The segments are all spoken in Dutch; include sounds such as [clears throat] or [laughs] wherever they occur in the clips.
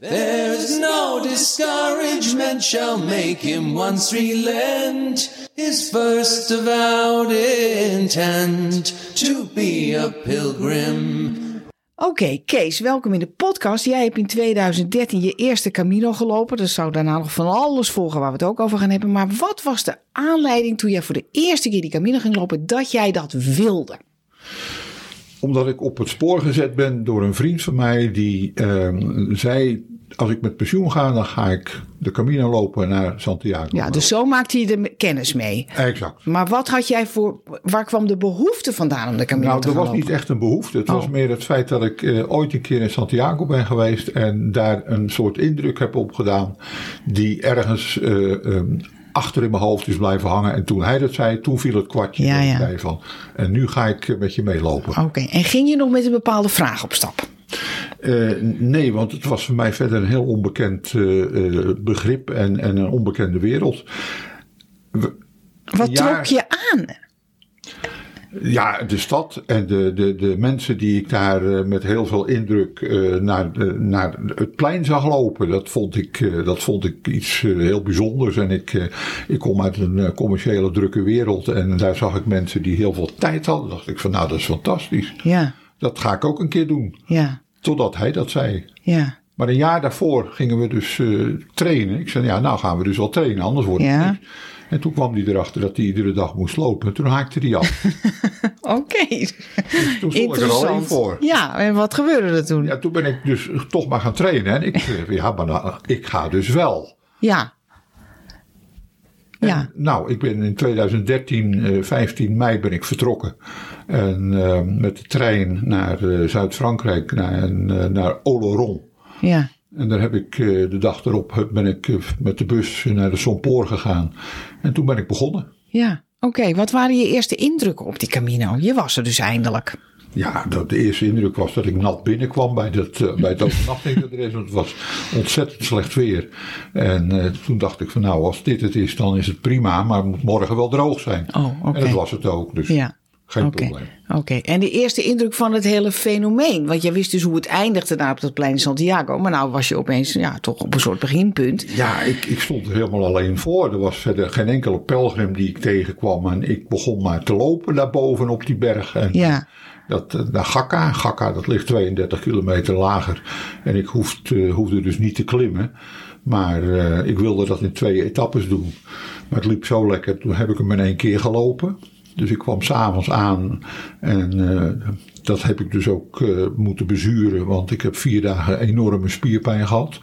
There's no discouragement shall make him once relent his first avowed intent to be a pilgrim. Oké, Kees, welkom in de podcast. Jij hebt in 2013 je eerste Camino gelopen. Dus zou daarna nog van alles volgen waar we het ook over gaan hebben. Maar wat was de aanleiding toen jij voor de eerste keer die Camino ging lopen dat jij dat wilde? Omdat ik op het spoor gezet ben door een vriend van mij die uh, zei als ik met pensioen ga, dan ga ik de Camino lopen naar Santiago. Ja, dus zo maakte je de kennis mee. Exact. Maar wat had jij voor, waar kwam de behoefte vandaan om de Camino nou, te lopen? Nou, dat was niet echt een behoefte. Het was oh. meer het feit dat ik uh, ooit een keer in Santiago ben geweest en daar een soort indruk heb opgedaan die ergens uh, um, achter in mijn hoofd is blijven hangen. En toen hij dat zei, toen viel het kwartje ja, ja. bij van. En nu ga ik met je meelopen. Oké, okay. en ging je nog met een bepaalde vraag op stap? Uh, nee, want het was voor mij verder een heel onbekend uh, uh, begrip en, en, een onbekende wereld. We, Wat jaar, trok je aan? Ja, de stad en de, de, de mensen die ik daar met heel veel indruk naar, naar het plein zag lopen. Dat vond ik, dat vond ik iets heel bijzonders. En ik, ik kom uit een commerciële drukke wereld en daar zag ik mensen die heel veel tijd hadden. dacht ik van nou, dat is fantastisch. Ja. Dat ga ik ook een keer doen. Ja. Totdat hij dat zei. Ja. Maar een jaar daarvoor gingen we dus uh, trainen. Ik zei, ja, nou gaan we dus wel trainen, anders wordt het ja. niet. En toen kwam hij erachter dat hij iedere dag moest lopen. Toen haakte hij af. [laughs] Oké. Okay. Dus toen stond ik er alleen voor. Ja, en wat gebeurde er toen? Ja, toen ben ik dus toch maar gaan trainen. En ik zei, [laughs] ja, maar nou, ik ga dus wel. Ja. En, ja. Nou, ik ben in 2013, uh, 15 mei ben ik vertrokken. En uh, met de trein naar uh, Zuid-Frankrijk, naar, naar Oloron. Ja. En daar heb ik de dag erop ben ik met de bus naar de Sompoor gegaan. En toen ben ik begonnen. Ja, oké. Okay. Wat waren je eerste indrukken op die Camino? Je was er dus eindelijk. Ja, de eerste indruk was dat ik nat binnenkwam bij, dat, uh, bij het overnachtingsadres. [laughs] Want het was ontzettend slecht weer. En uh, toen dacht ik van nou, als dit het is, dan is het prima. Maar het moet morgen wel droog zijn. Oh, okay. En dat was het ook. Dus ja. Geen okay. probleem. Oké, okay. en de eerste indruk van het hele fenomeen. Want je wist dus hoe het eindigde daar op dat plein in Santiago. Maar nou was je opeens ja, toch op een soort beginpunt. Ja, ik, ik stond er helemaal alleen voor. Er was verder geen enkele pelgrim die ik tegenkwam. En ik begon maar te lopen daarboven op die berg. En ja. Dat, naar Gakka. Gakka, dat ligt 32 kilometer lager. En ik hoefde, uh, hoefde dus niet te klimmen. Maar uh, ik wilde dat in twee etappes doen. Maar het liep zo lekker. Toen heb ik hem in één keer gelopen. Dus ik kwam s'avonds aan. En uh, dat heb ik dus ook moeten bezuren. Want ik heb vier dagen enorme spierpijn gehad.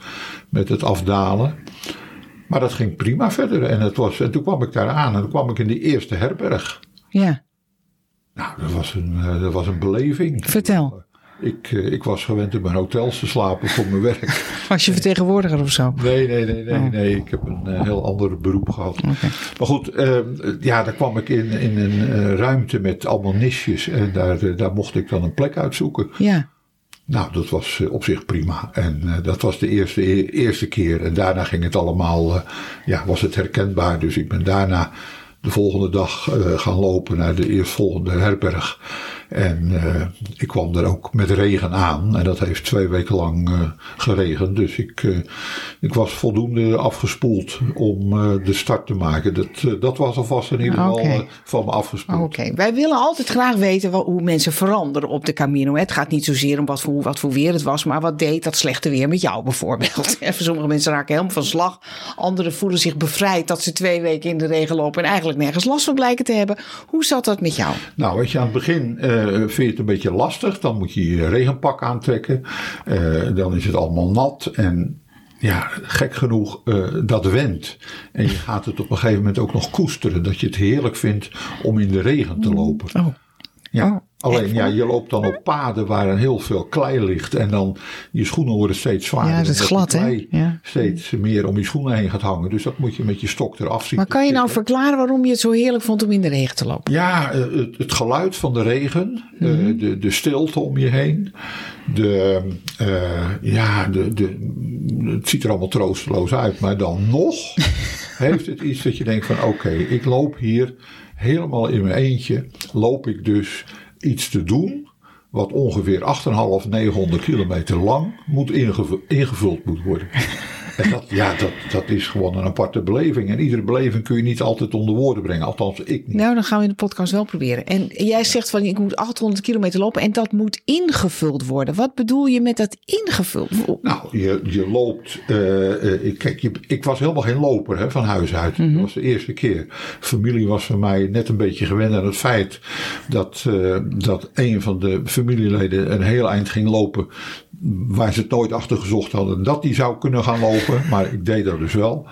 Met het afdalen. Maar dat ging prima verder. En, het was, en toen kwam ik daar aan. En toen kwam ik in die eerste herberg. Ja. Nou, dat was een, dat was een beleving. Vertel. Ik, ik was gewend in mijn hotels te slapen voor mijn werk. [laughs] Was je vertegenwoordiger of zo? Nee, nee, nee, nee. Oh. nee. Ik heb een uh, heel ander beroep gehad. Okay. Maar goed, uh, ja, daar kwam ik in, in een ruimte met allemaal nisjes. En daar, daar mocht ik dan een plek uitzoeken. Ja. Nou, dat was op zich prima. En dat was de eerste, eerste keer. En daarna ging het allemaal, ja, was het herkenbaar. Dus ik ben daarna de volgende dag uh, gaan lopen naar de eerstvolgende herberg. En uh, ik kwam er ook met regen aan. En dat heeft twee weken lang uh, geregend. Dus ik, ik was voldoende afgespoeld om de start te maken. Dat, dat was alvast in ieder geval okay. van me afgespoeld. Oké, okay. wij willen altijd graag weten wat, hoe mensen veranderen op de Camino. Het gaat niet zozeer om wat voor, wat voor weer het was. Maar wat deed dat slechte weer met jou bijvoorbeeld? [laughs] Sommige mensen raken helemaal van slag. Anderen voelen zich bevrijd dat ze twee weken in de regen lopen. En eigenlijk nergens last van blijken te hebben. Hoe zat dat met jou? Nou, weet je, aan het begin uh, vind je het een beetje lastig. Dan moet je je regenpak aantrekken. Uh, dan is het allemaal nat. En ja, gek genoeg, uh, dat wendt. En je gaat het op een gegeven moment ook nog koesteren. Dat je het heerlijk vindt om in de regen te lopen. Oh. Ja. Oh. Alleen ja, je loopt dan op paden waar heel veel klei ligt. En dan je schoenen worden steeds zwaarder. Ja, dat is glad hè? Ja. Steeds meer om je schoenen heen gaat hangen. Dus dat moet je met je stok eraf zien. Maar kan je nou verklaren waarom je het zo heerlijk vond om in de regen te lopen? Ja, het, het geluid van de regen. Mm -hmm. uh, de, de stilte om je heen. De, uh, ja, de, de, het ziet er allemaal troosteloos uit. Maar dan nog [laughs] heeft het iets dat je denkt van oké, okay, ik loop hier helemaal in mijn eentje. Loop ik dus iets te doen wat ongeveer 8,5, 900 kilometer lang moet ingevu- ingevuld moet worden. En dat, ja, dat, dat is gewoon een aparte beleving. En iedere beleving kun je niet altijd onder woorden brengen. Althans, ik niet. Nou, dan gaan we in de podcast wel proberen. En jij zegt van ik moet 800 kilometer lopen en dat moet ingevuld worden. Wat bedoel je met dat ingevuld? Nou, je, je loopt. eh, eh, kijk, je, ik was helemaal geen loper hè, van huis uit. Dat was de eerste keer. Familie was voor mij net een beetje gewend aan het feit dat, eh, dat een van de familieleden een heel eind ging lopen. Waar ze het nooit achter gezocht hadden dat die zou kunnen gaan lopen. Maar ik deed dat dus wel.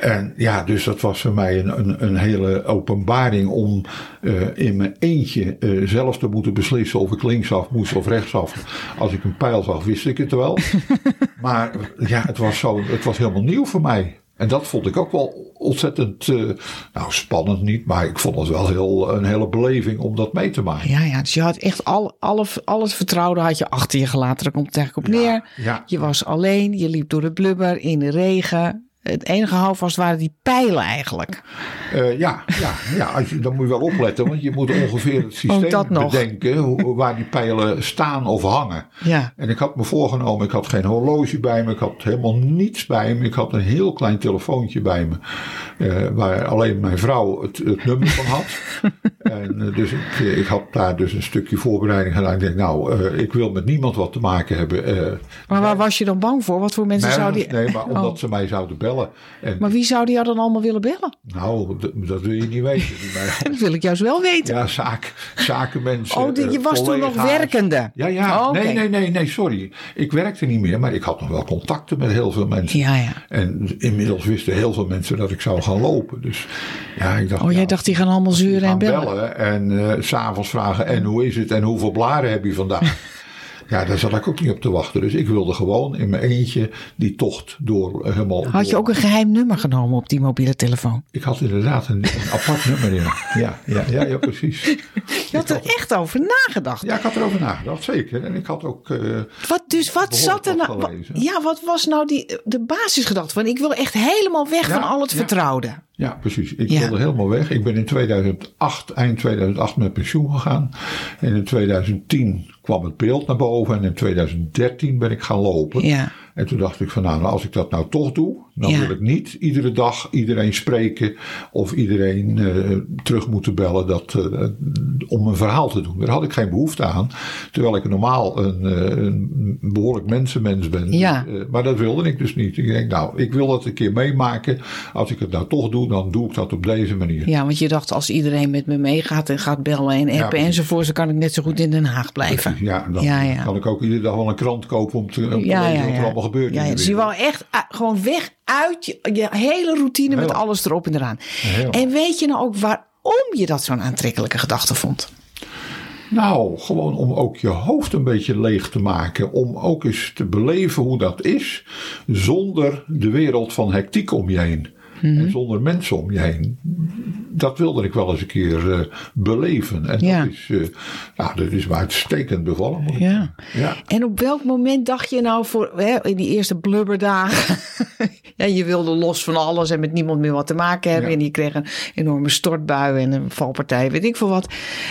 En ja, dus dat was voor mij een, een, een hele openbaring om eh, in mijn eentje eh, zelf te moeten beslissen of ik linksaf moest of rechtsaf. Als ik een pijl zag, wist ik het wel. [laughs] maar ja, het was, zo, het was helemaal nieuw voor mij. En dat vond ik ook wel ontzettend, eh, nou spannend niet, maar ik vond het wel heel, een hele beleving om dat mee te maken. Ja, ja, dus je had echt al, alle, al het vertrouwde had je achter je gelaten. Daar komt het eigenlijk op neer. ja. Je was alleen, je liep door de blubber, in de regen. Het enige houvast waren die pijlen eigenlijk. Eh, ja, ja, ja als je, dan moet je wel opletten, want je moet ongeveer het systeem bedenken hoe, waar die pijlen staan of hangen. Ja. En ik had me voorgenomen, ik had geen horloge bij me, ik had helemaal niets bij me. Ik had een heel klein telefoontje bij me, eh, waar alleen mijn vrouw het, het nummer van had. [laughs] en eh, dus ik, ik had daar dus een stukje voorbereiding gedaan. Ik denk, nou, ik wil met niemand wat te maken hebben. Maar waar was je dan bang voor? Wat voor mensen zouden die... nee, maar omdat Oh. ze mij zouden bellen. En Maar wie zou die jou dan allemaal willen bellen? nou, dat, wil je niet weten. [laughs] Dat wil ik juist wel weten. Ja, zaak, zakenmensen. oh, die- je eh, was toen nog werkende? Ja, ja. Oh. Nee, nee, nee, nee, sorry. Ik werkte niet meer, maar ik had nog wel contacten met heel veel mensen. Ja, ja. En inmiddels wisten heel veel mensen dat ik zou gaan lopen. Dus ja, ik dacht. Oh, jij nou, dacht die gaan allemaal die zeuren en bellen. bellen en eh, s s'avonds vragen: en hoe is het en hoeveel blaren heb je vandaag? [laughs] ja, daar zat ik ook niet op te wachten. Dus ik wilde gewoon in mijn eentje die tocht door eh, helemaal. Had je door- ook een geheim nummer genomen op die mobiele telefoon? Ik had inderdaad een, een apart [laughs] nummer in. Ja, ja, ja, ja, precies. Je had er echt over nagedacht. Ja, ik had erover nagedacht, zeker. En ik had ook. eh, Wat, dus wat zat er nou? Ja, wat was nou die, de basisgedachte? Van ik wil echt helemaal weg Ja, van al het ja. vertrouwde. Ja, precies. Ik Ja. wilde helemaal weg. Ik ben in 2008, eind 2008 met pensioen gegaan. En in 2010 kwam het beeld naar boven. En in 2013 ben ik gaan lopen. Ja. En toen dacht ik van nou, als ik dat nou toch doe. Dan Ja. wil ik niet iedere dag iedereen spreken. Of iedereen eh, terug moeten bellen dat, eh, om een verhaal te doen. Daar had ik geen behoefte aan. Terwijl ik normaal een, eh, een behoorlijk mensenmens ben. Ja. Maar dat wilde ik dus niet. Ik denk nou, ik wil dat een keer meemaken. Als ik het nou toch doe, dan doe ik dat op deze manier. Ja, want je dacht als iedereen met me meegaat en gaat bellen en appen enzovoort, dan kan ik net zo goed in Den Haag blijven. Ja, dan Ja, kan ik ook iedere dag wel een krant kopen om te, om te lezen allemaal gebeurt. Ja, ja, dus je wou echt ah, gewoon weg uit je, je hele routine met alles erop en eraan. Heel. En weet je nou ook waarom je dat zo'n aantrekkelijke gedachte vond? Nou, gewoon om ook je hoofd een beetje leeg te maken. Om ook eens te beleven hoe dat is. Zonder de wereld van hectiek om je heen. Mhm. En zonder mensen om je heen. Dat wilde ik wel eens een keer eh, beleven. En Ja. dat, is, eh, nou, dat is me uitstekend bevallen. moet Ja. ja. En op welk moment dacht je nou voor hè, in die eerste blubberdagen? Ja, je wilde los van alles en met niemand meer wat te maken hebben. Ja. En je kreeg een enorme stortbui en een valpartij, weet ik veel wat.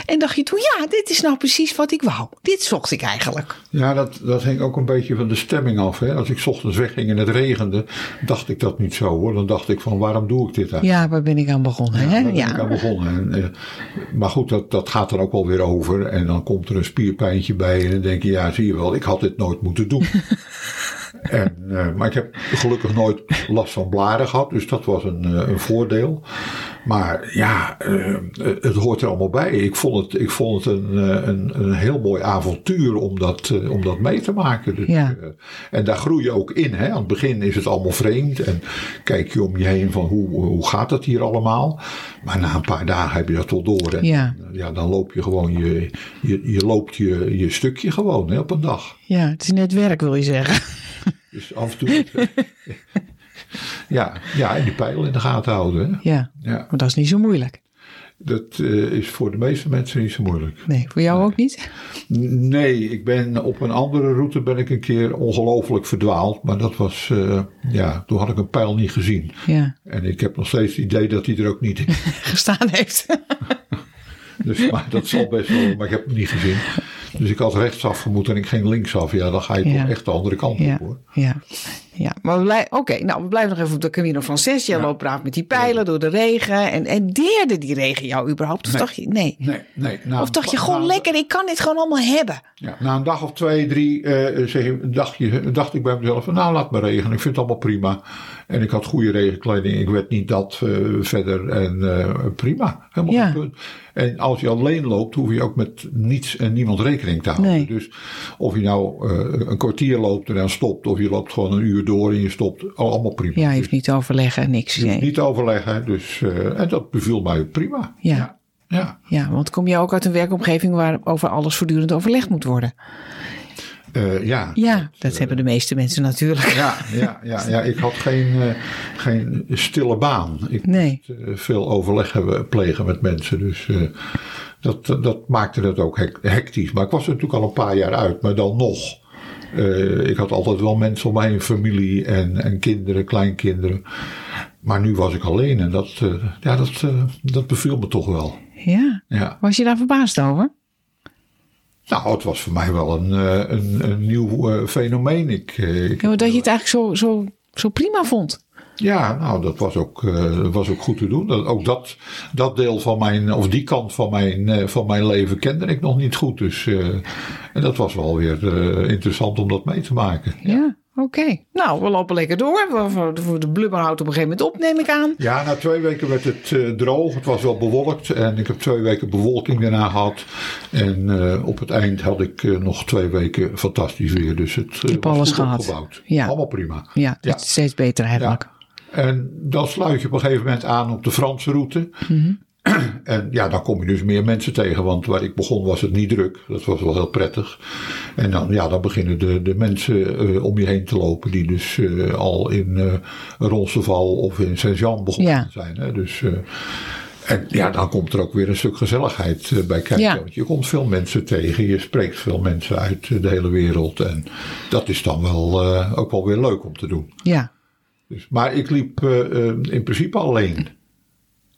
En dacht je toen, ja, dit is nou precies wat ik wou. Dit zocht ik eigenlijk. Ja, dat, dat hing ook een beetje van de stemming af. Hè. Als ik 's ochtends wegging en het regende, dacht ik dat niet zo hoor. Dan dacht ik van waarom doe ik dit eigenlijk? Ja, waar ben ik aan begonnen? hè? Daar ben Ja. ik aan begonnen. En, eh, maar goed, dat, dat gaat er ook wel weer over. En dan komt er een spierpijntje bij. En dan denk je, ja, zie je wel, ik had dit nooit moeten doen. [laughs] en, eh, maar ik heb gelukkig nooit last van blaren gehad. Dus dat was een, eh, een voordeel. Maar ja, eh, het hoort er allemaal bij. Ik vond het, ik vond het een, een, een heel mooi avontuur om dat, om dat mee te maken. Dus, Ja. en daar groei je ook in. Hè? Aan het begin is het allemaal vreemd. En kijk je om je heen van hoe, hoe gaat het hier allemaal. Maar na een paar dagen heb je dat wel door. En, Ja. ja, dan loop je gewoon je, je, je loopt je, je stukje gewoon hè, op een dag. ja, het is net werk wil je zeggen. Dus af en toe. [laughs] ja, ja, en die pijl in de gaten houden. Hè? Ja, Ja, maar dat is niet zo moeilijk. dat eh, is voor de meeste mensen niet zo moeilijk. Nee, voor jou ook niet? Nee, ik ben op een andere route ben ik een keer ongelooflijk verdwaald. Maar dat was, eh, ja, toen had ik een pijl niet gezien. Ja, En ik heb nog steeds het idee dat hij er ook niet [laughs] gestaan heeft. [laughs] Dus, maar dat zal best wel, maar ik heb hem niet gezien. Dus ik had rechtsaf gemoeten en ik ging linksaf. Ja, dan ga je toch echt de andere kant Ja, op hoor. ja, ja. Maar we blijven, oké, nou, we blijven nog even op de Camino Frances. Je Ja. loopt braaf met die pijlen door de regen. En, en deerde die regen jou überhaupt? Of Nee. dacht je, nee. Nee, nee. nou, Of dacht je, gewoon lekker, ik kan dit gewoon allemaal hebben. Ja, na een dag of twee, drie, eh, zeg, dacht, je, dacht ik bij mezelf: van, Nou, laat me regenen. Ik vind het allemaal prima. En ik had goede regenkleding. Ik werd niet dat eh, verder. En eh, prima. Helemaal Ja. punt. En als je alleen loopt, hoef je ook met niets en niemand rekening te houden. Nee. Dus of je nou eh, een kwartier loopt en dan stopt. Of je loopt gewoon een uur door en je stopt. al- Allemaal prima. Ja, je hoeft niet te overleggen, niks. Je hoeft Nee. niet te overleggen. Dus, eh, en dat beviel mij prima. Ja. Ja. Ja, want kom je ook uit een werkomgeving waar over alles voortdurend overlegd moet worden? Eh, ja. Ja, dat hebben de meeste mensen natuurlijk. Ja, ja, ja, ja, ik had geen, eh, geen stille baan. Ik Nee. moest eh, veel overleg hebben, plegen met mensen. Dus eh, dat, dat maakte het ook hec- hectisch. Maar ik was er natuurlijk al een paar jaar uit. Maar dan nog. Eh, ik had altijd wel mensen om me heen, familie en, en kinderen, kleinkinderen. Maar nu was ik alleen en dat, eh, ja, dat, eh, dat beviel me toch wel. Ja. Ja. Was je daar verbaasd over? Nou, het was voor mij wel een, een, een nieuw fenomeen. Ik, ik Ja, dat je het eigenlijk zo, zo, zo prima vond. Ja, nou, dat was ook, eh, was ook goed te doen. Dat, ook dat, dat deel van mijn, of die kant van mijn, eh, van mijn leven kende ik nog niet goed. Dus, eh, en dat was wel weer interessant om dat mee te maken. Ja, oké. Nou, we lopen lekker door. De blubber houdt op een gegeven moment op, neem ik aan. Ja, na twee weken werd het droog. Het was wel bewolkt. En ik heb twee weken bewolking daarna gehad. En op het eind had ik nog twee weken fantastisch weer. Dus het was alles goed gehad. opgebouwd. Ja. Allemaal prima. Ja, Ja. steeds beter eigenlijk. En dan sluit je op een gegeven moment aan op de Franse route. En ja, dan kom je dus meer mensen tegen. Want waar ik begon was het niet druk. Dat was wel heel prettig. En dan, ja, dan beginnen de, de mensen eh, om je heen te lopen. Die dus eh, al in eh Ronceval of in Saint-Jean begonnen Ja. zijn. Hè? Dus, en ja, dan komt er ook weer een stuk gezelligheid bij kijken. Ja. Want je komt veel mensen tegen. Je spreekt veel mensen uit de hele wereld. En dat is dan wel ook wel weer leuk om te doen. Ja. Dus, maar ik liep eh, eh, in principe alleen.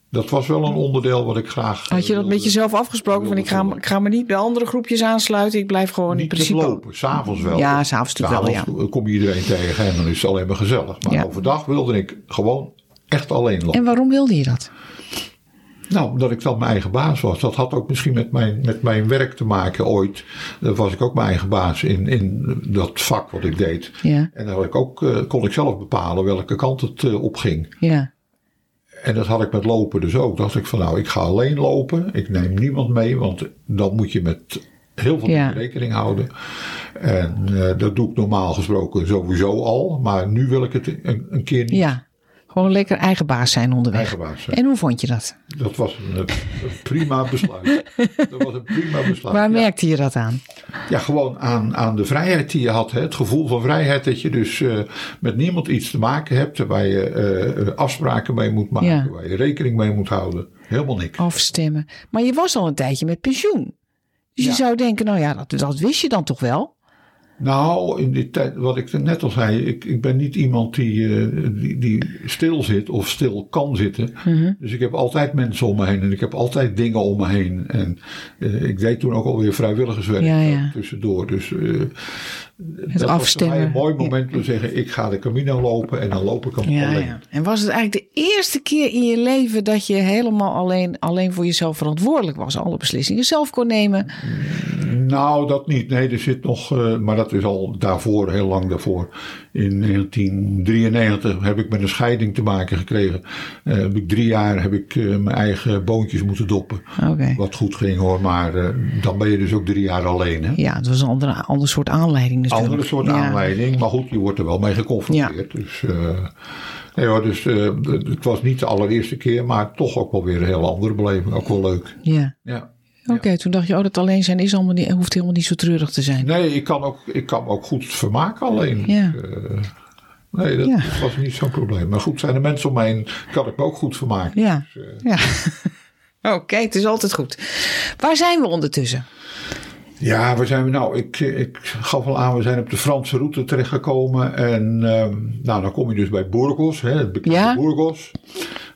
Dat was wel een onderdeel wat ik graag. Had je dat wilde. met jezelf afgesproken? Van ik ga, ik ga me niet bij andere groepjes aansluiten. Ik blijf gewoon in principe. lopen, s'avonds wel. Ja, s'avonds natuurlijk wel, S'avonds kom je iedereen tegen en dan is het alleen maar gezellig. Maar Ja. overdag wilde ik gewoon echt alleen lopen. En waarom wilde je dat? Nou, omdat ik dan mijn eigen baas was. Dat had ook misschien met mijn, met mijn werk te maken ooit. Dan was ik ook mijn eigen baas in, in dat vak wat ik deed. Ja. En dan had ik ook, eh, kon ik zelf bepalen welke kant het eh, op ging. Ja. En dat had ik met lopen dus ook. Dacht ik van nou, ik ga alleen lopen. Ik neem niemand mee, want dan moet je met heel veel Ja. rekening houden. En eh, dat doe ik normaal gesproken sowieso al. Maar nu wil ik het een, een keer niet Ja. Gewoon lekker eigen baas zijn onderweg. eigen baas zijn. En hoe vond je dat? Dat was een, een prima besluit. [laughs] dat was een prima besluit. Waar ja. merkte je dat aan? Ja, gewoon aan, aan de vrijheid die je had. Hè? Het gevoel van vrijheid dat je dus eh, met niemand iets te maken hebt. Waar je eh, afspraken mee moet maken. Ja. Waar je rekening mee moet houden. Helemaal niks. Afstemmen. Maar je was al een tijdje met pensioen. Dus je zou denken, nou ja, dat, dat wist je dan toch wel? Nou, in die tijd, wat ik net al zei, ik, ik ben niet iemand die, eh, die, die stil zit of stil kan zitten. Mhm. Dus ik heb altijd mensen om me heen en ik heb altijd dingen om me heen. En eh, ik deed toen ook alweer vrijwilligerswerk Ja, ja. eh, tussendoor. Dus eh, dat was afstemmen. mij een mooi moment om te zeggen, ik ga de Camino lopen en dan loop ik hem Ja, alleen. ja. En was het eigenlijk de eerste keer in je leven dat je helemaal alleen, alleen voor jezelf verantwoordelijk was? Alle beslissingen zelf kon nemen? Nou, dat niet. Nee, er zit nog, eh, maar dat is al daarvoor, heel lang daarvoor. In 1993 heb ik met een scheiding te maken gekregen. Eh, heb ik drie jaar heb ik eh, mijn eigen boontjes moeten doppen. Oké. Wat goed ging hoor, maar dan ben je dus ook drie jaar alleen. Hè? Ja, het was een andere, ander soort aanleiding. Andere soort Ja. aanleiding, maar goed, je wordt er wel mee geconfronteerd. Dus, eh, nee hoor, dus eh, het was niet de allereerste keer, maar toch ook wel weer een heel andere beleving. Ook wel leuk. Ja. Ja. Oké, toen dacht je, oh, dat alleen zijn is allemaal niet, hoeft helemaal niet zo treurig te zijn. Nee, ik kan, ook, ik kan me ook goed vermaken alleen. Ja. Eh, nee, dat Ja. was niet zo'n probleem. Maar goed, zijn er mensen om heen, kan ik me ook goed vermaken. Ja. Dus, ja. [laughs] Oké, het is altijd goed. Waar zijn we ondertussen? Ja, waar zijn we nou? Ik, ik gaf al aan, we zijn op de Franse route terechtgekomen. En ehm, nou, dan kom je dus bij Burgos, hè, het bekende Ja. Burgos.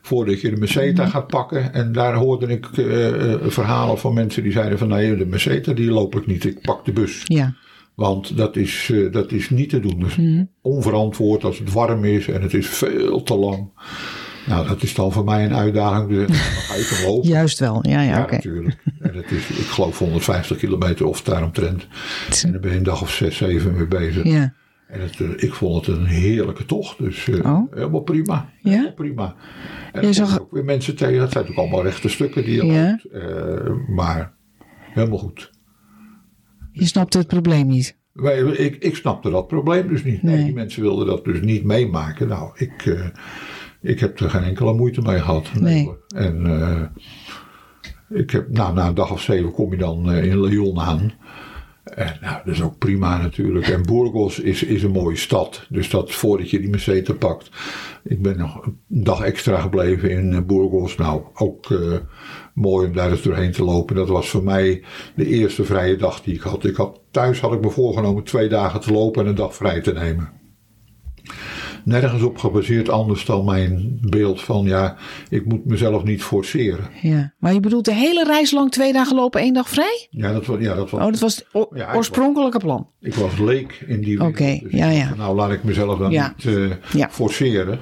voordat je de meseta gaat pakken. En daar hoorde ik eh, eh, verhalen van mensen die zeiden van nee, de meseta die loop ik niet, ik pak de bus. Ja. Want dat is, eh, dat is niet te doen. Dus onverantwoord als het warm is en het is veel te lang. Nou, dat is dan voor mij een uitdaging. Dus dan ga ik hem lopen. [laughs] Juist wel. Ja, ja, Ja, oké. natuurlijk. Dat is, ik geloof 150 kilometer of daaromtrent. En daar ben je een dag of zes, zeven mee bezig. Ja. En het, eh, ik vond het een heerlijke tocht. Dus eh, Oh. helemaal prima. Ja? Helemaal prima. En Je zag- ook weer mensen tegen. Het zijn ook allemaal rechte stukken die je Ja. loopt. Eh, maar helemaal goed. Je snapte het probleem niet. Wij, ik, ik snapte dat probleem dus niet. Nee. Nee. die mensen wilden dat dus niet meemaken. Nou, ik, ik heb er geen enkele moeite mee gehad. Nee. En ik heb, nou, na een dag of zeven kom je dan eh, in Lyon aan. En nou, dat is ook prima natuurlijk. En Burgos is, is een mooie stad. Dus dat voordat je die Meseta pakt. Ik ben nog een dag extra gebleven in eh, Burgos. Nou, ook eh, mooi om daar eens doorheen te lopen. Dat was voor mij de eerste vrije dag die ik had. ik had. Thuis had ik me voorgenomen twee dagen te lopen en een dag vrij te nemen. Nergens op gebaseerd anders dan mijn beeld van ja, ik moet mezelf niet forceren. Ja. Maar je bedoelt de hele reis lang twee dagen lopen, één dag vrij? Ja, dat was, ja, dat was Oh, dat was het o- Ja, ik oorspronkelijke plan. Ik was leek in die. Oké, dus ja, ja. Nou, laat ik mezelf dan Ja. niet eh, Ja. Mhm. forceren.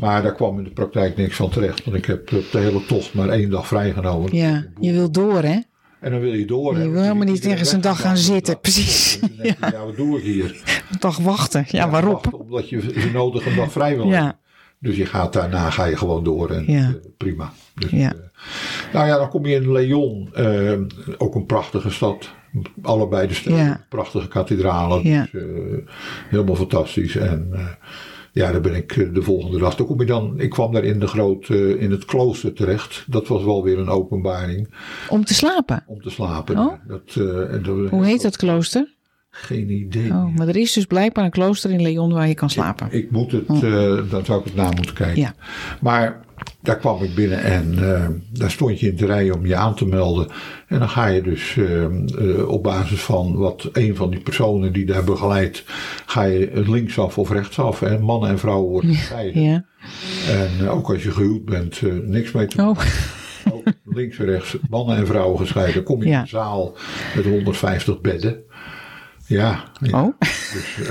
Maar daar kwam in de praktijk niks van terecht. Want ik heb de hele tocht maar één dag vrijgenomen. Ja, je wil door hè? En dan wil je door. Je wil helemaal niet ergens een dag gaan zitten. Precies. Ja, wat doe ik hier? Een dag wachten. Ja, waarop? Omdat je ze nodig een dag vrij wil Ja. hebben. Dus je gaat daarna ga je gewoon door en Ja. eh, prima. Dus, Ja. eh, nou ja, dan kom je in Lyon, eh, ook een prachtige stad. Allebei de steden, Ja. prachtige kathedralen. Dus, helemaal fantastisch. En ja, daar ben ik eh, de volgende dag. Dan kom je dan, ik kwam daar in de grote, in het klooster terecht. Dat was wel weer een openbaring Om te slapen. om te slapen. Oh. Dat, eh, Hoe heet dat klooster? Geen idee. Oh, maar er is dus blijkbaar een klooster in Leon waar je kan slapen. Ik moet het, eh, dan zou ik het na moeten kijken. Oh. Ja. Maar daar kwam ik binnen en eh, daar stond je in de rij om je aan te melden. En dan ga je dus eh, eh, op basis van wat een van die personen die daar begeleidt, ga je linksaf of rechtsaf. En mannen en vrouwen worden gescheiden. Ja. En ook als je gehuwd bent, niks mee te Oh, ook links en rechts, mannen en vrouwen gescheiden. Kom je Ja. in een zaal met 150 bedden. Ja, ja. oh. dus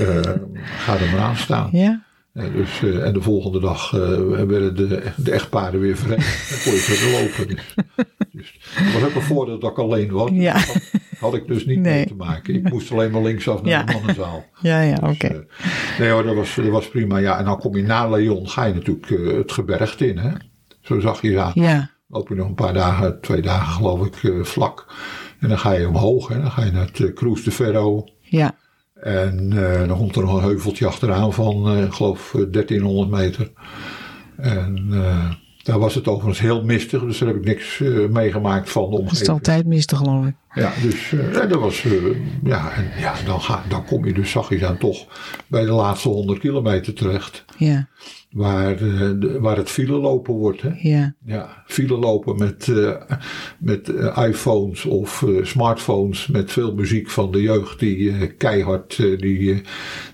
ga er maar aan staan. Ja. Ja, dus, eh, en de volgende dag eh, werden de, de echtparen weer verenigd. [laughs] Dan kon je verder lopen. Dus, dus het was ook een voordeel dat ik alleen was. Ja. Dat had ik dus niet mee te maken. Ik moest alleen maar linksaf naar Ja. de mannenzaal. [laughs] Ja, ja, oké. Dus, eh, nee hoor, dat was, dat was prima. Ja, en dan kom je na Lyon, ga je natuurlijk het gebergte in. Hè? Zo zag je ja. Ja. Loop je nog een paar dagen, twee dagen geloof ik, vlak. En dan ga je omhoog. Hè? Dan ga je naar het Cruz de Ferro. Ja. En eh, dan komt er nog een heuveltje achteraan van, eh, ik geloof, eh, 1300 meter. En eh, daar was het overigens heel mistig, dus daar heb ik niks eh, meegemaakt van de Dat is omgeving. altijd mistig, geloof ik. Ja, dus eh, en dat was, eh, ja, en ja dan, ga, dan kom je dus zachtjes aan toch bij de laatste 100 kilometer terecht. Ja. Waar, eh, waar het file lopen wordt. Hè? Ja. Ja, file lopen met, eh, met eh, iPhones of smartphones met veel muziek van de jeugd die keihard die,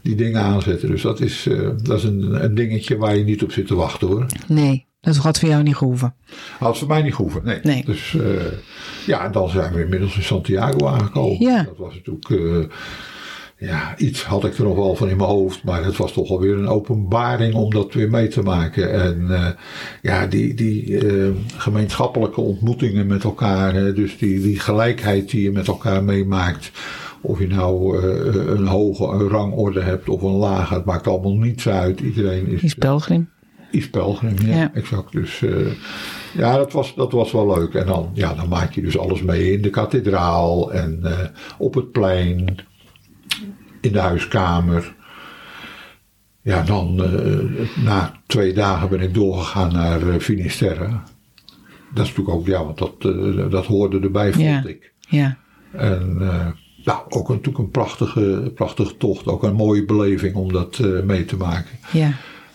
die dingen aanzetten. Dus dat is, dat is een, een dingetje waar je niet op zit te wachten hoor. Nee, dat had voor jou niet gehoeven. Had voor mij niet gehoeven, nee. Nee. Dus ja, dan zijn we inmiddels in Santiago aangekomen. Ja. Dat was natuurlijk, ja, iets had ik er nog wel van in mijn hoofd, maar het was toch alweer een openbaring om dat weer mee te maken. En eh, ja, die, die eh, gemeenschappelijke ontmoetingen met elkaar, hè, dus die, die gelijkheid die je met elkaar meemaakt. Of je nou eh, een hoge een rangorde hebt of een lage, het maakt allemaal niets uit. Iedereen is, is pelgrim. Iets Pelgrim, ja, Ja. exact. Dus ja, dat was, dat was wel leuk. En dan, ja, dan maak je dus alles mee in de kathedraal en op het plein, in de huiskamer. Ja, dan eh, na twee dagen ben ik doorgegaan naar eh, Finisterre. Dat is natuurlijk ook, ja, want dat, eh, dat hoorde erbij, vond Ja. ik. Ja. En nou, ook een, natuurlijk een prachtige, prachtige tocht. Ook een mooie beleving om dat mee te maken. Ja.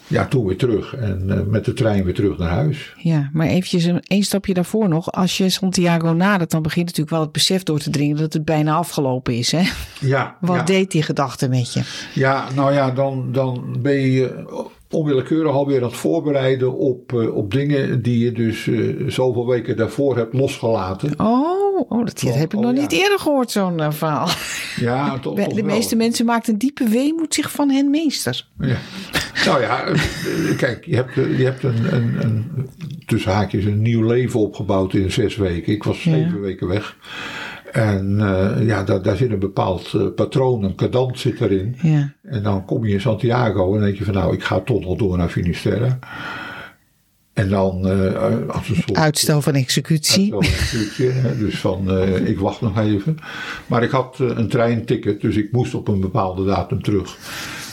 Ja, toen weer terug. En eh, met de trein weer terug naar huis. Ja, maar eventjes een, één stapje daarvoor nog. Als je Santiago nadert, dan begint natuurlijk wel het besef door te dringen dat het bijna afgelopen is. Hè? Ja, [laughs] Wat ja, deed die gedachte met je? ja nou ja, dan, dan ben je onwillekeurig alweer aan het voorbereiden op, eh, op dingen die je dus eh, zoveel weken daarvoor hebt losgelaten. Oh, oh dat, heb ik oh, nog ja. niet eerder gehoord, zo'n verhaal. Ja, toch, [laughs] De toch wel. meeste mensen maakt een diepe weemoed zich van hen meester. Ja. Nou ja, eh, kijk, je hebt, eh, je hebt een, een, een, tussen haakjes een nieuw leven opgebouwd in zes weken. Ik was Ja. zeven weken weg. En eh, ja, daar, daar zit een bepaald patroon, een cadans zit erin. Ja. En dan kom je in Santiago en denk je van nou, ik ga toch nog door naar Finisterre. En dan als een soort Uitstel van executie. een stukje, hè, dus van ik wacht nog even. Maar ik had een treinticket, dus ik moest op een bepaalde datum terug.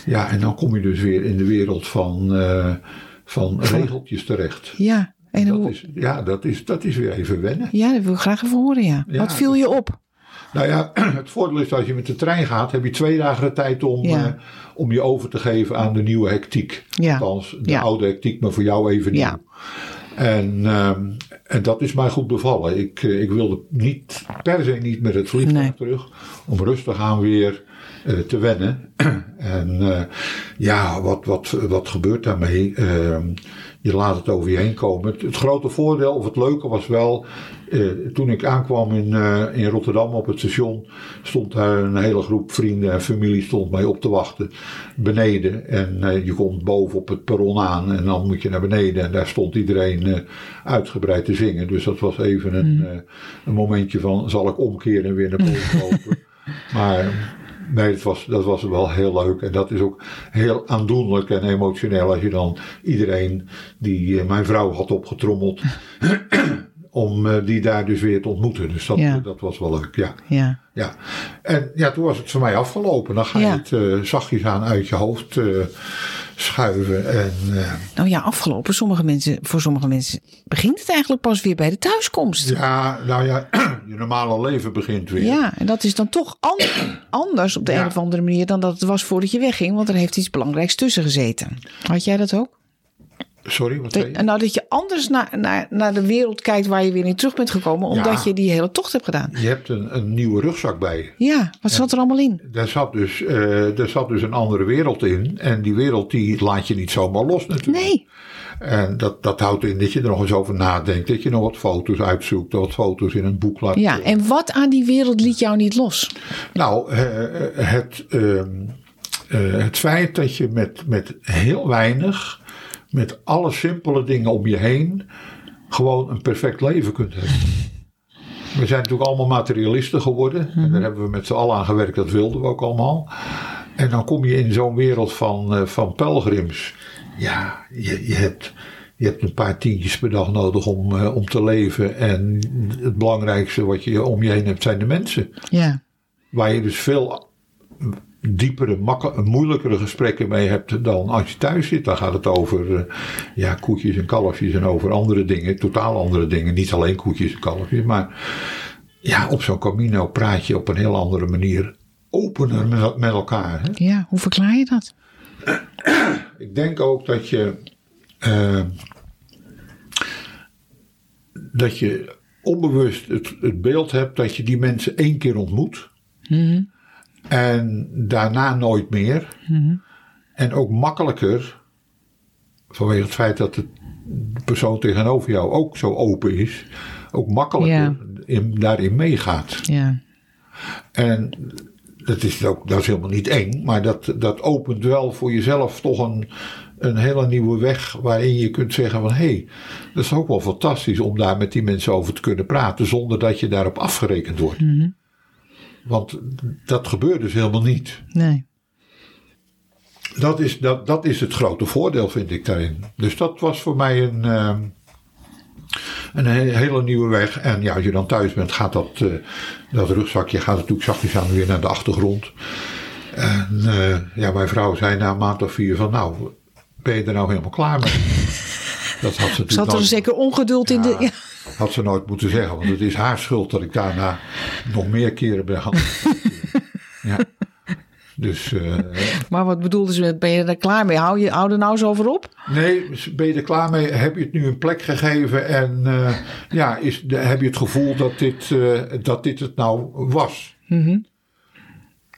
Ja, en dan kom je dus weer in de wereld van, eh, van regeltjes terecht. Ja. En Dat hoe, is, ja, dat is, dat is weer even wennen. ja, dat wil ik graag even horen, ja. Ja, Wat viel je op? Nou ja, [clears throat] het voordeel is dat als je met de trein gaat, heb je twee dagen de tijd om, Ja. eh, om je over te geven aan de nieuwe hectiek. Ja. Althans, de Ja. oude hectiek, maar voor jou even nieuw. Ja. En, ehm, en dat is mij goed bevallen. Ik, eh, ik wilde niet, per se niet met het vliegtuig Nee. terug. Om rustig aan weer te wennen. [clears throat] en eh, ja, wat, wat, wat gebeurt daarmee? Ehm, je laat het over je heen komen. Het, het grote voordeel, of het leuke was wel... eh, toen ik aankwam in, eh, in Rotterdam op het station... stond daar een hele groep vrienden en familie stond mij op te wachten. Beneden. En eh, je komt boven op het perron aan. En dan moet je naar beneden. En daar stond iedereen eh, uitgebreid te zingen. Dus dat was even een, eh, een momentje van... zal ik omkeren en weer naar boven [laughs] lopen? Maar... Nee, dat was, dat was wel heel leuk. En dat is ook heel aandoenlijk en emotioneel als je dan iedereen die eh, mijn vrouw had opgetrommeld. [clears throat] om eh, die daar dus weer te ontmoeten. Dus dat, Ja. dat was wel leuk, ja. Ja. ja. En ja, toen was het voor mij afgelopen. Dan ga je Ja. het eh, zachtjes aan uit je hoofd eh, schuiven. En eh, Nou ja, afgelopen. Sommige mensen, voor sommige mensen begint het eigenlijk pas weer bij de thuiskomst. ja, nou ja, [clears throat] je normale leven begint weer. Ja, en dat is dan toch an- [clears throat] anders op de Ja. een of andere manier dan dat het was voordat je wegging. Want er heeft iets belangrijks tussen gezeten. Had jij dat ook? Sorry, wat Dat, nou, dat je anders naar, naar, naar de wereld kijkt waar je weer in terug bent gekomen. Omdat Ja. je die hele tocht hebt gedaan. Je hebt een, een nieuwe rugzak bij je. Ja, wat zat er allemaal in? Daar zat, dus, eh, daar zat dus een andere wereld in. En die wereld die laat je niet zomaar los natuurlijk. Nee. En dat, dat houdt in dat je er nog eens over nadenkt. Dat je nog wat foto's uitzoekt. Wat foto's in een boek laat. Ja, en wat aan die wereld liet jou niet los? Nou, eh, eh, het, ehm, eh, het feit dat je met, met heel weinig, met alle simpele dingen om je heen, gewoon een perfect leven kunt hebben. [laughs] We zijn natuurlijk allemaal materialisten geworden. En daar hebben we met z'n allen aan gewerkt. Dat wilden we ook allemaal. En dan kom je in zo'n wereld van, eh, van pelgrims. Ja, je, je, hebt, je hebt een paar tientjes per dag nodig om, eh, om te leven. En het belangrijkste wat je om je heen hebt zijn de mensen. Ja, Waar je dus veel diepere, moeilijkere gesprekken mee hebt dan als je thuis zit. Dan gaat het over eh, ja, koetjes en kalfjes en over andere dingen, totaal andere dingen. Niet alleen koetjes en kalfjes, maar ja, op zo'n Camino praat je op een heel andere manier opener met, met elkaar. Hè? ja, hoe verklaar je dat? Ik denk ook dat je. eh, dat je onbewust het, het beeld hebt dat je die mensen één keer ontmoet. En daarna nooit meer. En ook makkelijker, vanwege het feit dat de persoon tegenover jou ook zo open is, ook makkelijker Ja. in, daarin meegaat. Ja, En dat is, ook, dat is helemaal niet eng, maar dat, dat opent wel voor jezelf toch een, een hele nieuwe weg waarin je kunt zeggen van hé, hey, dat is ook wel fantastisch om daar met die mensen over te kunnen praten zonder dat je daarop afgerekend wordt. Want dat gebeurt dus helemaal niet. nee. Dat is, dat, dat is het grote voordeel, vind ik daarin. Dus dat was voor mij een, eh, een he- hele nieuwe weg. En ja, als je dan thuis bent, gaat dat, eh, dat rugzakje gaat natuurlijk zachtjes aan weer naar de achtergrond. En eh, ja, mijn vrouw zei na een maand of vier van nou, ben je er nou helemaal klaar mee? [laughs] Dat had ze natuurlijk Zat er nooit- zeker ongeduld in de... Ja. Had ze nooit moeten zeggen, want het is haar schuld dat ik daarna nog meer keren ben gaan. [laughs] ja. Dus eh, Maar wat bedoelden ze met, ben je er klaar mee? Hou, je, hou er nou eens over op? nee, ben je er klaar mee? Heb je het nu een plek gegeven en eh, ja, is, de- heb je het gevoel dat dit, eh, dat dit het nou was?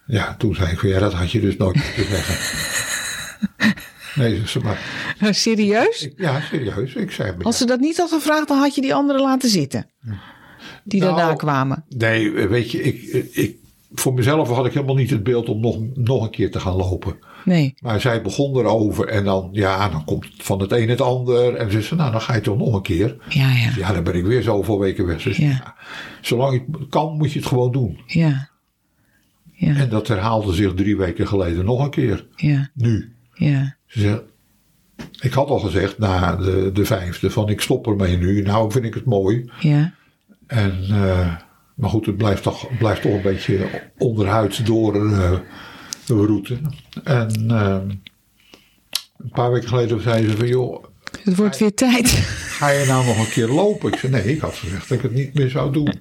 Ja, toen zei ik van ja, dat had je dus nooit moeten zeggen. [laughs] Nee, ze maar. Serieus? Ik- ja, serieus. Ik zei, Als ze dat niet had gevraagd, dan had je die anderen laten zitten. Die Nou, daarna kwamen. Nee, weet je, ik, ik, voor mezelf had ik helemaal niet het beeld om nog, nog een keer te gaan lopen. Nee. Maar zij begon erover en dan, ja, dan komt van het een het ander. En ze zei, nou, dan ga je toch nog een keer. Ja, ja. Ja, dan ben ik weer zoveel weken weg. Dus, Ja. ja, zolang het kan, moet je het gewoon doen. Ja. Ja. En dat herhaalde zich drie weken geleden nog een keer. Ja. Nu. Ja. Ze ik had al gezegd na de, de vijfde van ik stop ermee nu. Nou vind ik het mooi. Ja. En, eh, maar goed, het blijft toch, blijft toch een beetje onderhuids door eh route. En eh, een paar weken geleden zei ze van joh, Het wordt weer tijd. ga je nou nog een keer lopen? Ik zei nee, ik had gezegd dat ik het niet meer zou doen.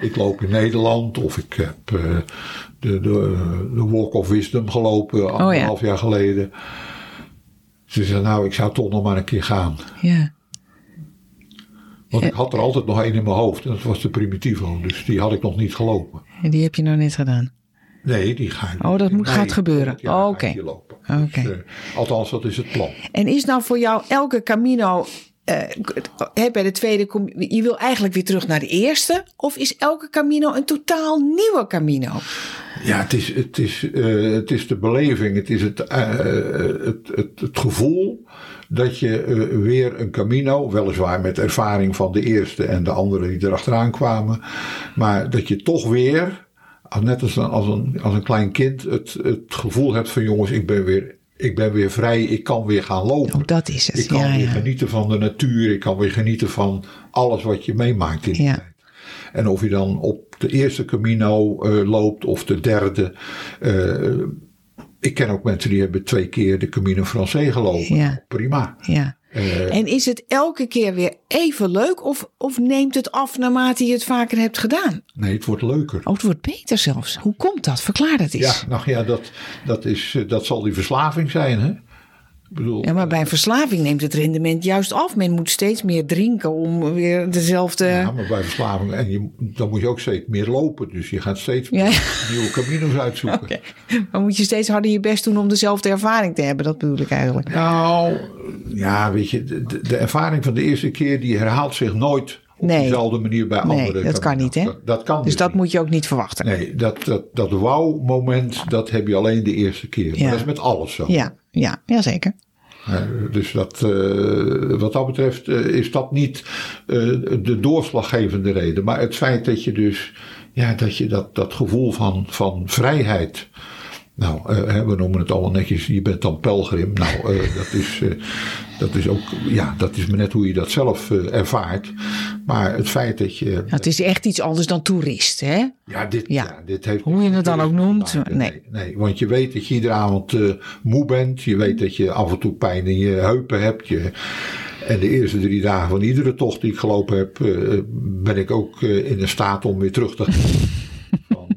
Ik loop in Nederland of ik heb de, de, de Walk of Wisdom gelopen anderhalf jaar geleden. Ze zei nou, ik zou toch nog maar een keer gaan. Ja. Want ik had er altijd nog één in mijn hoofd. En dat was de Primitivo. Dus die had ik nog niet gelopen. En die heb je nou net gedaan. Nee, die ga ik Oh, dat moet- gaat gebeuren. Oh. Oké. Dus, eh, althans, dat is het plan. En is nou voor jou elke Camino. Eh, bij de tweede. com- Je wil eigenlijk weer terug naar de eerste? Of is elke Camino een totaal nieuwe Camino? Ja, het is, het is, eh, het is de beleving. Het is het, eh, het, het, gevoel dat je weer een Camino, weliswaar met ervaring van de eerste en de andere die erachteraan kwamen, maar dat je toch weer, net als een, als een, als een klein kind, het, het gevoel hebt van jongens, ik ben weer, ik ben weer vrij, ik kan weer gaan lopen. Oh, dat is het. Ik kan ja, weer ja. genieten van de natuur. Ik kan weer genieten van alles wat je meemaakt in die Ja. tijd. En of je dan op de eerste Camino eh, loopt of de derde. eh, ik ken ook mensen die hebben twee keer de Camino Francais gelopen. Ja. Prima. ja. Eh, En is het elke keer weer even leuk? Of, of neemt het af naarmate je het vaker hebt gedaan? nee, het wordt leuker. Oh, het wordt beter zelfs. Hoe komt dat? Verklaar dat eens. Ja, nou ja, dat, dat, is, eh, dat zal die verslaving zijn. Hè? Bedoel, Ja, maar bij een verslaving neemt het rendement juist af. Men moet steeds meer drinken om weer dezelfde. Ja, maar bij verslaving, en je, dan moet je ook steeds meer lopen. Dus je gaat steeds Ja. nieuwe Camino's uitzoeken. [laughs] Oké. Maar moet je steeds harder je best doen om dezelfde ervaring te hebben? Dat bedoel ik eigenlijk. Nou, ja, weet je, de, ervaring van de eerste keer die herhaalt zich nooit op Nee. dezelfde manier bij Nee, andere. dat kan niet, hè? Dat, dat kan Dus dat niet. moet je ook niet verwachten. Nee, dat, dat, dat wauw-moment, dat heb je alleen de eerste keer. Ja. Dat is met alles zo. Ja, ja, zeker. Eh, dus dat, eh, wat dat betreft eh, is dat niet de doorslaggevende reden. Maar het feit dat je dus, ja, dat je dat, dat gevoel van, van vrijheid. Nou, we noemen het allemaal netjes, je bent dan pelgrim. Nou, dat, is, dat is ook, ja, dat is maar net hoe je dat zelf ervaart. Maar het feit dat je. Nou, het is echt iets anders dan toerist, hè? Ja, dit, Ja. ja. dit heeft Hoe je het dan ook noemt, Nee, nee. want je weet dat je iedere avond eh, moe bent. Je weet dat je af en toe pijn in je heupen hebt. Je, en de eerste drie dagen van iedere tocht die ik gelopen heb, eh, ben ik ook eh, in de staat om weer terug te gaan. [laughs] Van,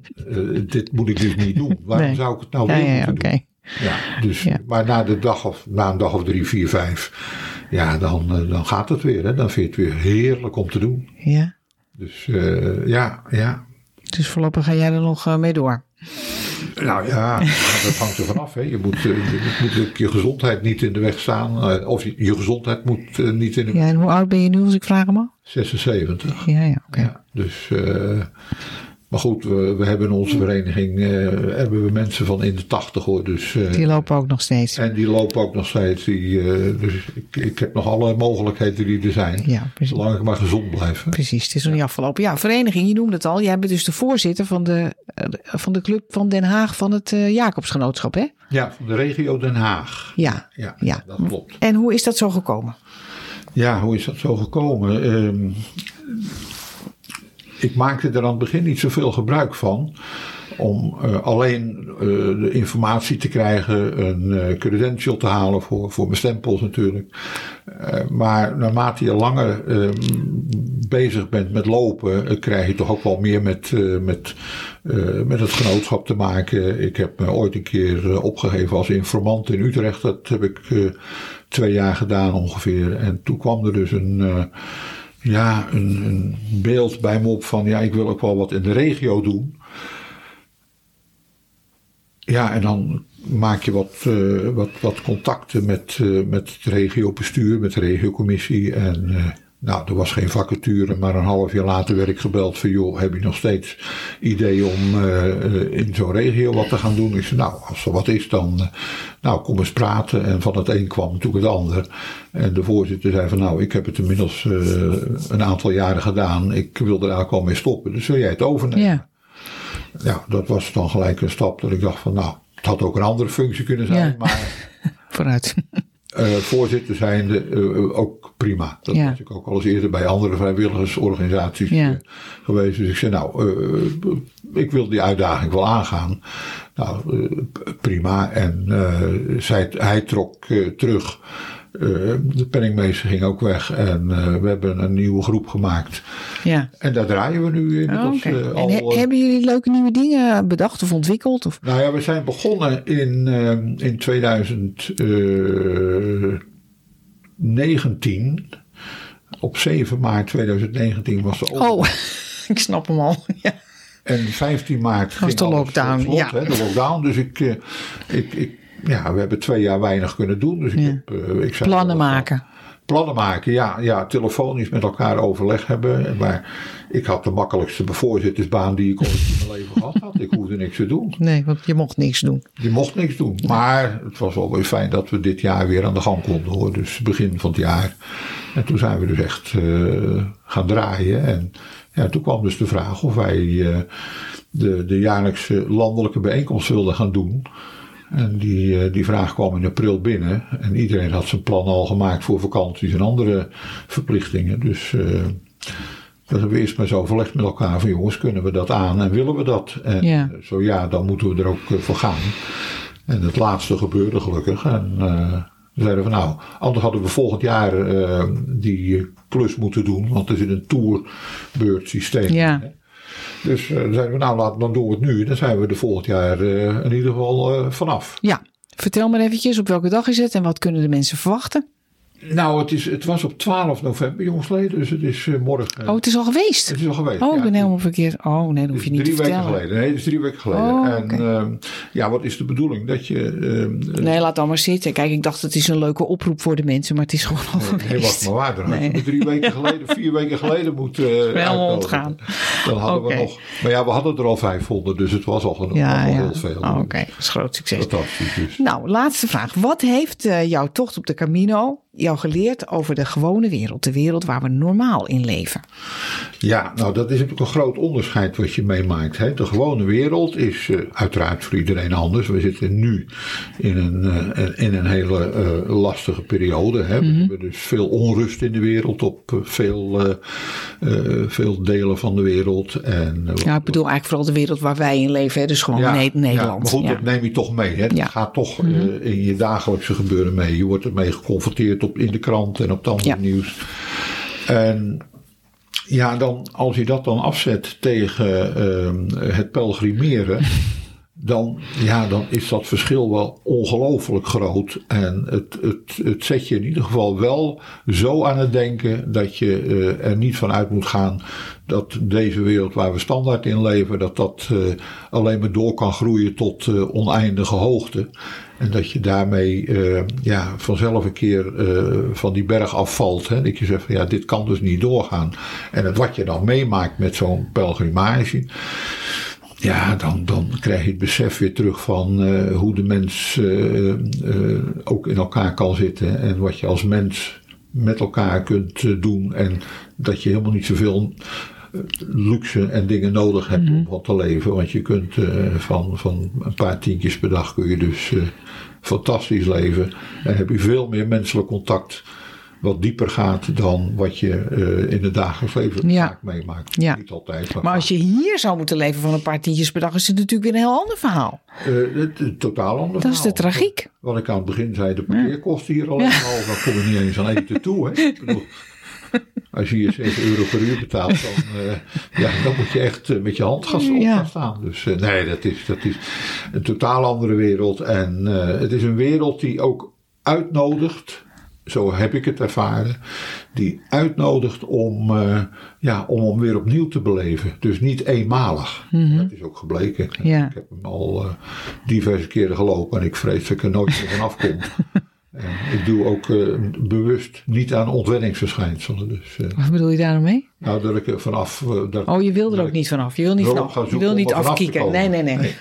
dit moet ik dus niet doen. Waarom Nee. zou ik het nou Ja, weer ja, doen? Ja, dus, Ja. Maar na, de dag of, na een dag of drie, vier, vijf, ja, dan, eh, dan gaat het weer. Hè? Dan vind je het weer heerlijk om te doen. Ja. Dus eh, ja, ja, Dus voorlopig ga jij er nog eh, mee door. Nou ja, [laughs] dat hangt er vanaf. Hè. Je, moet, je moet je gezondheid niet in de weg staan. Of je, je gezondheid moet niet in de Ja, en hoe oud ben je nu als ik vraag hem al? 76. Ja, ja, oké. Ja, dus, maar goed, we, we hebben in onze vereniging eh, hebben we mensen van in de 80 hoor. Dus, eh, Die lopen ook nog steeds. en die lopen ook nog steeds. Die, eh, dus ik, ik heb nog alle mogelijkheden die er zijn. Ja, precies. Zolang ik maar gezond blijf. hè. Precies, het is nog niet afgelopen. Ja, vereniging, je noemde het al. Jij bent dus de voorzitter van de, van de club van Den Haag van het Jacobsgenootschap, hè? Ja, van de regio Den Haag. Ja, Ja, ja. dat klopt. En hoe is dat zo gekomen? Ja, hoe is dat zo gekomen? Ehm, ik maakte er aan het begin niet zoveel gebruik van. Om eh, alleen eh, de informatie te krijgen, een eh, credential te halen voor, voor mijn stempels natuurlijk. Maar naarmate je langer ehm, bezig bent met lopen, krijg je toch ook wel meer met, met, met het genootschap te maken. Ik heb me ooit een keer opgegeven als informant in Utrecht. Dat heb ik twee jaar gedaan ongeveer. En toen kwam er dus een, ja, een, beeld bij me op van ja, ik wil ook wel wat in de regio doen. ja, en dan maak je wat, eh, wat, wat contacten met, eh, met het regiobestuur, met de regiocommissie. En eh, nou, er was geen vacature, maar een half jaar later werd ik gebeld van... joh, heb je nog steeds idee om in zo'n regio wat te gaan doen? Ik zei, nou, als er wat is, dan nou, kom eens praten. En van het een kwam natuurlijk het ander. En de voorzitter zei van, nou, ik heb het inmiddels een aantal jaren gedaan. Ik wil er eigenlijk al mee stoppen, dus wil jij het overnemen? Ja. Ja, dat was dan gelijk een stap dat ik dacht van, nou, het had ook een andere functie kunnen zijn, Ja. maar [laughs] Vooruit. Eh, voorzitter zijnde eh, ook prima. Dat Ja. was ik ook al eens eerder bij andere vrijwilligersorganisaties Ja. eh, geweest. Dus ik zei, nou, ik wil die uitdaging wel aangaan. Nou, prima. En zij, hij trok terug. Eh, de penningmeester ging ook weg en eh, we hebben een nieuwe groep gemaakt. Ja. En daar draaien we nu Oh, inmiddels Oké. eh, En he- hebben jullie leuke nieuwe dingen bedacht of ontwikkeld? Of? nou ja, we zijn begonnen in, in 2019. Op 7 maart 2019 was de. Oh, [laughs] ik snap hem al. [laughs] Ja. En 15 maart ging de alles lockdown, slot, ja. de lockdown. Dus ik, ik, ik, ja, we hebben twee jaar weinig kunnen doen. Dus ik Ja. heb, eh, ik zei Plannen maken. Plannen maken, ja, ja. Telefonisch met elkaar overleg hebben. Maar ik had de makkelijkste voorzittersbaan die ik ooit in mijn leven gehad had. Ik hoefde niks te doen. Nee, want je mocht niks doen. Je mocht niks doen. Maar het was wel weer fijn dat we dit jaar weer aan de gang konden hoor. Dus begin van het jaar. En toen zijn we dus echt eh, gaan draaien. En ja, toen kwam dus de vraag of wij eh, de, de jaarlijkse landelijke bijeenkomst wilden gaan doen. En die, eh, die vraag kwam in april binnen. En iedereen had zijn plan al gemaakt voor vakanties en andere verplichtingen. Dus eh dat hebben we eerst maar eens overlegd met elkaar van jongens, kunnen we dat aan en willen we dat? En Ja. eh, zo ja, dan moeten we er ook voor gaan. En het laatste gebeurde gelukkig. En we zeiden van nou, anders hadden we volgend jaar die klus moeten doen. Want er zit een tourbeurtsysteem Ja. Dus eh, dan zeiden we nou, dan doen we het nu. Dan zijn we er volgend jaar eh, in ieder geval eh, vanaf. Ja, vertel maar eventjes op welke dag is het en wat kunnen de mensen verwachten? Nou, het, is, het was op 12 november, jongsleden. Dus het is eh, morgen. Oh, het is al geweest. het is al geweest. Oh, ik ja. ben helemaal verkeerd. Oh, nee, dat hoef je niet te drie weken vertellen. geleden. Nee, dat is drie weken geleden. Oh, en ehm, ja, wat is de bedoeling? Dat je. ehm, Nee, laat dan maar zitten. Kijk, ik dacht het is een leuke oproep voor de mensen, maar het is gewoon al Nee, geweest. wacht maar waar. Je Nee. me drie weken geleden, vier weken geleden moeten uh, Helemaal ontgaan. Dan hadden we nog. Maar ja, we hadden er al 500, dus het was al genoeg. Ja, al ja. heel veel. Oh, Oké, dat is groot succes. Fantastisch. Dus. Nou, laatste vraag. Wat heeft eh, jouw tocht op de Camino jou geleerd over de gewone wereld? De wereld waar we normaal in leven. Ja, nou dat is natuurlijk een groot onderscheid wat je meemaakt. Hè. De gewone wereld is eh, uiteraard voor iedereen anders. We zitten nu in een, eh, in een hele eh, lastige periode. Hè. Mhm. We hebben dus veel onrust in de wereld op veel, veel delen van de wereld. En, Ja, ik bedoel eigenlijk vooral de wereld waar wij in leven. Hè? Dus gewoon Ne- Ja, Nederland. maar goed, Ja. dat neem je toch mee. Hè? Het. Mhm. gaat toch eh, in je dagelijkse gebeuren mee. Je wordt ermee geconfronteerd op, in de krant en op het andere Ja. nieuws. En ja, dan, als je dat dan afzet tegen ehm, het pelgrimeren. [laughs] Dan, ja, dan is dat verschil wel ongelooflijk groot. En het, het, het zet je in ieder geval wel zo aan het denken dat je eh, er niet van uit moet gaan dat deze wereld waar we standaard in leven, dat dat eh, alleen maar door kan groeien tot eh, oneindige hoogte. En dat je daarmee eh, ja, vanzelf een keer eh, van die berg afvalt. Hè? Dat je zegt van ja, dit kan dus niet doorgaan. En het wat je dan meemaakt met zo'n pelgrimage. Ja, dan, dan krijg je het besef weer terug van eh, hoe de mens ook in elkaar kan zitten. En wat je als mens met elkaar kunt doen. En dat je helemaal niet zoveel luxe en dingen nodig hebt om van te leven. Want je kunt eh, van, van een paar tientjes per dag kun je dus eh, fantastisch leven. En heb je veel meer menselijk contact wat dieper gaat dan wat je eh, in het dagelijks leven Ja. vaak meemaakt. Ja. Niet altijd. Maar als je hier zou moeten leven van een paar tientjes per dag, is het natuurlijk weer een heel ander verhaal. Eh, het, het totaal ander Dat is de tragiek. Wat ik aan het begin zei, de parkeerkosten hier al, dan kom je niet eens aan eten toe. Hè? Als je hier 7 euro per uur betaalt, dan, eh, ja, dan moet je echt eh, met je hand gaan, op gaan staan. Dus eh, nee, dat is, dat is een totaal andere wereld. En het is een wereld die ook uitnodigt zo heb ik het ervaren, die uitnodigt om, ja, om weer opnieuw te beleven. Dus niet eenmalig. Dat is ook gebleken. Ja. Ik heb hem al diverse keren gelopen en ik vrees dat ik er nooit meer vanaf kom. [laughs] En ik doe ook uh, bewust niet aan ontwenningsverschijnselen. Dus, uh, Wat bedoel je daarmee? Nou, dat ik er vanaf. Uh, dat, oh, je wil er ook niet vanaf. Je wil niet, vanaf. Je wil niet afkieken. Nee, nee, nee. nee.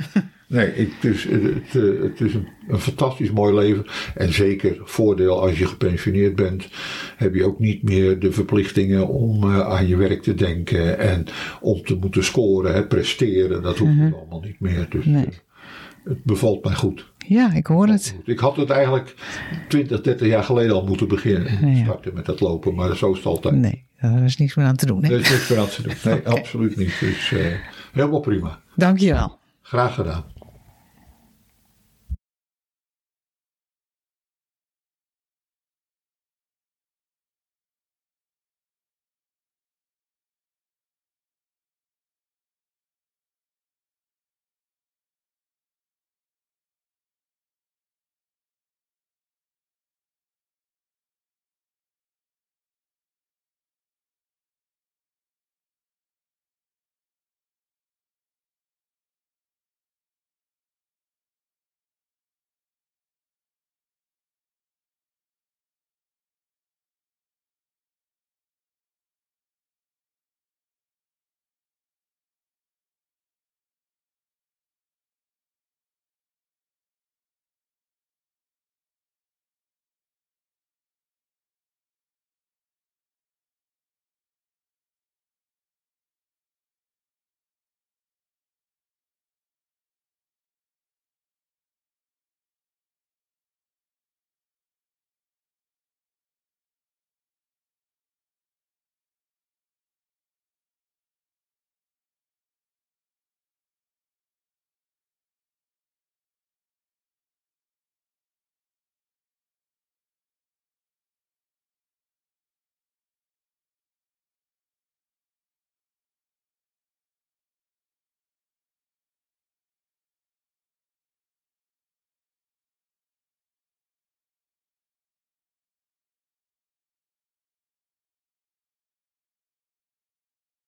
Nee, ik, het is, het, het is een, een, fantastisch mooi leven. En zeker voordeel als je gepensioneerd bent, heb je ook niet meer de verplichtingen om aan je werk te denken en om te moeten scoren, hè, presteren. Dat hoeft mm-hmm. allemaal niet meer. Dus nee. het bevalt mij goed. Ja, ik hoor het. Ik had het eigenlijk 20, 30 jaar geleden al moeten beginnen. Ja. Starten met dat lopen, maar zo is het altijd. Nee, daar is niks meer aan te doen. Hè? Er is niks meer aan te doen. Nee, [laughs] okay. absoluut niet. Dus uh, helemaal prima. Dank je wel. Graag gedaan.